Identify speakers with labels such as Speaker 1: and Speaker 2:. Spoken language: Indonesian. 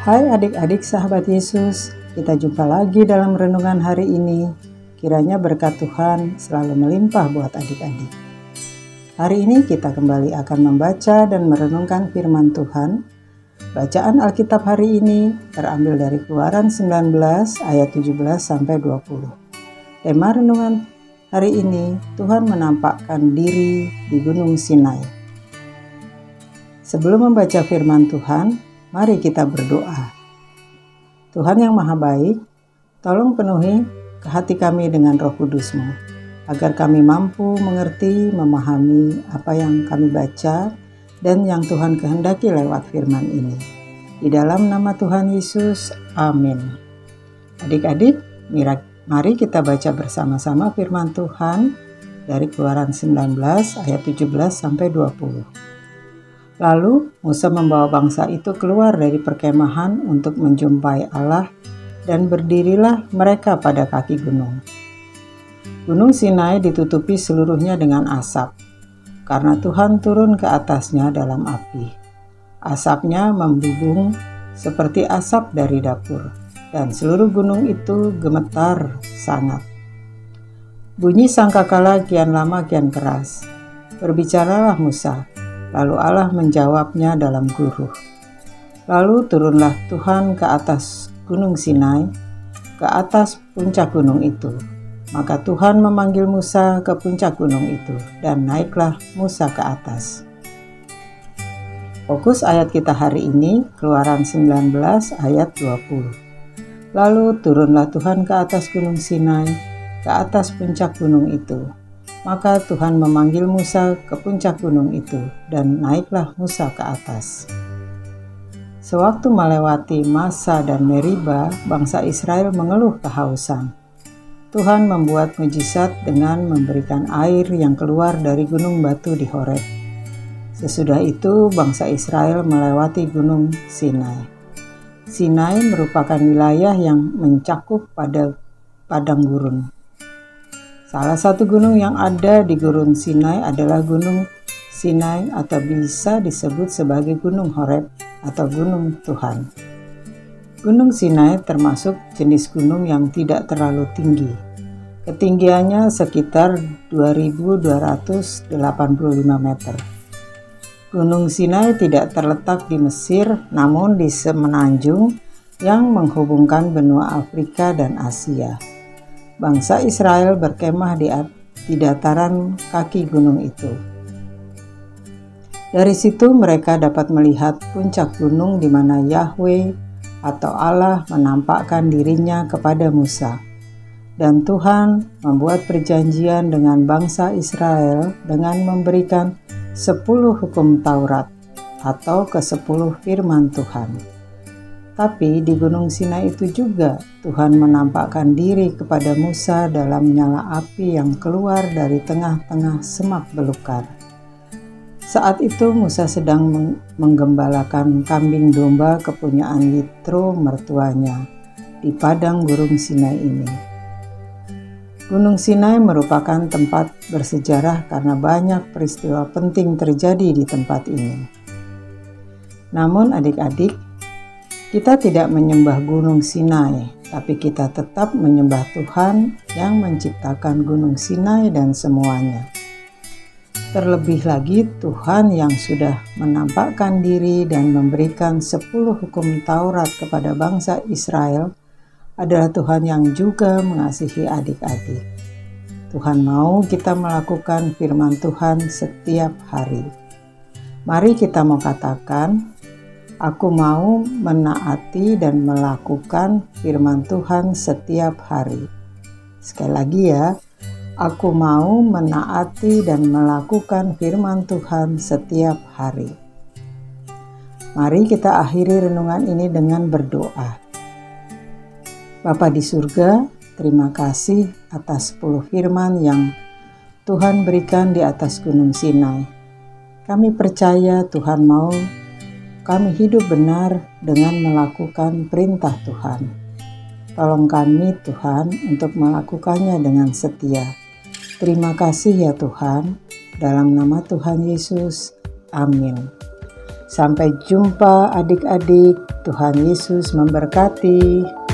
Speaker 1: Hai adik-adik sahabat Yesus, kita jumpa lagi dalam renungan hari ini. Kiranya berkat Tuhan selalu melimpah buat adik-adik. Hari ini kita kembali akan membaca dan merenungkan firman Tuhan. Bacaan Alkitab hari ini terambil dari Keluaran 19 ayat 17 sampai 20. Tema renungan hari ini Tuhan menampakkan diri di Gunung Sinai. Sebelum membaca firman Tuhan, Mari kita berdoa. Tuhan yang Maha Baik, tolong penuhi ke hati kami dengan roh kudusmu, agar kami mampu mengerti, memahami apa yang kami baca dan yang Tuhan kehendaki lewat firman ini. Di dalam nama Tuhan Yesus, amin. Adik-adik, mari kita baca bersama-sama firman Tuhan dari Keluaran 19 ayat 17 sampai 20. Lalu Musa membawa bangsa itu keluar dari perkemahan untuk menjumpai Allah dan berdirilah mereka pada kaki gunung. Gunung Sinai ditutupi seluruhnya dengan asap, karena Tuhan turun ke atasnya dalam api. Asapnya membubung seperti asap dari dapur, dan seluruh gunung itu gemetar sangat. Bunyi sangkakala kian lama kian keras. Berbicaralah Musa, Lalu Allah menjawabnya dalam guruh. Lalu turunlah Tuhan ke atas gunung Sinai, ke atas puncak gunung itu. Maka Tuhan memanggil Musa ke puncak gunung itu, dan naiklah Musa ke atas. Fokus ayat kita hari ini, Keluaran 19 ayat 20. Lalu turunlah Tuhan ke atas gunung Sinai, ke atas puncak gunung itu maka Tuhan memanggil Musa ke puncak gunung itu, dan naiklah Musa ke atas. Sewaktu melewati Masa dan Meriba, bangsa Israel mengeluh kehausan. Tuhan membuat mujizat dengan memberikan air yang keluar dari gunung batu di Horeb. Sesudah itu, bangsa Israel melewati gunung Sinai. Sinai merupakan wilayah yang mencakup pada padang gurun. Salah satu gunung yang ada di Gurun Sinai adalah Gunung Sinai atau bisa disebut sebagai Gunung Horeb atau Gunung Tuhan. Gunung Sinai termasuk jenis gunung yang tidak terlalu tinggi. Ketinggiannya sekitar 2285 meter. Gunung Sinai tidak terletak di Mesir namun di semenanjung yang menghubungkan benua Afrika dan Asia bangsa Israel berkemah di, di dataran kaki gunung itu. Dari situ mereka dapat melihat puncak gunung di mana Yahweh atau Allah menampakkan dirinya kepada Musa. Dan Tuhan membuat perjanjian dengan bangsa Israel dengan memberikan sepuluh hukum Taurat atau ke sepuluh firman Tuhan. Tapi di Gunung Sinai itu juga Tuhan menampakkan diri kepada Musa dalam nyala api yang keluar dari tengah-tengah semak belukar. Saat itu Musa sedang menggembalakan kambing domba kepunyaan Yitro mertuanya di padang Gunung Sinai ini. Gunung Sinai merupakan tempat bersejarah karena banyak peristiwa penting terjadi di tempat ini. Namun adik-adik, kita tidak menyembah Gunung Sinai, tapi kita tetap menyembah Tuhan yang menciptakan Gunung Sinai dan semuanya. Terlebih lagi Tuhan yang sudah menampakkan diri dan memberikan sepuluh hukum Taurat kepada bangsa Israel adalah Tuhan yang juga mengasihi adik-adik. Tuhan mau kita melakukan firman Tuhan setiap hari. Mari kita mau katakan, Aku mau menaati dan melakukan firman Tuhan setiap hari. Sekali lagi ya, aku mau menaati dan melakukan firman Tuhan setiap hari. Mari kita akhiri renungan ini dengan berdoa. Bapa di surga, terima kasih atas 10 firman yang Tuhan berikan di atas Gunung Sinai. Kami percaya Tuhan mau kami hidup benar dengan melakukan perintah Tuhan. Tolong kami, Tuhan, untuk melakukannya dengan setia. Terima kasih ya Tuhan, dalam nama Tuhan Yesus. Amin. Sampai jumpa, adik-adik. Tuhan Yesus memberkati.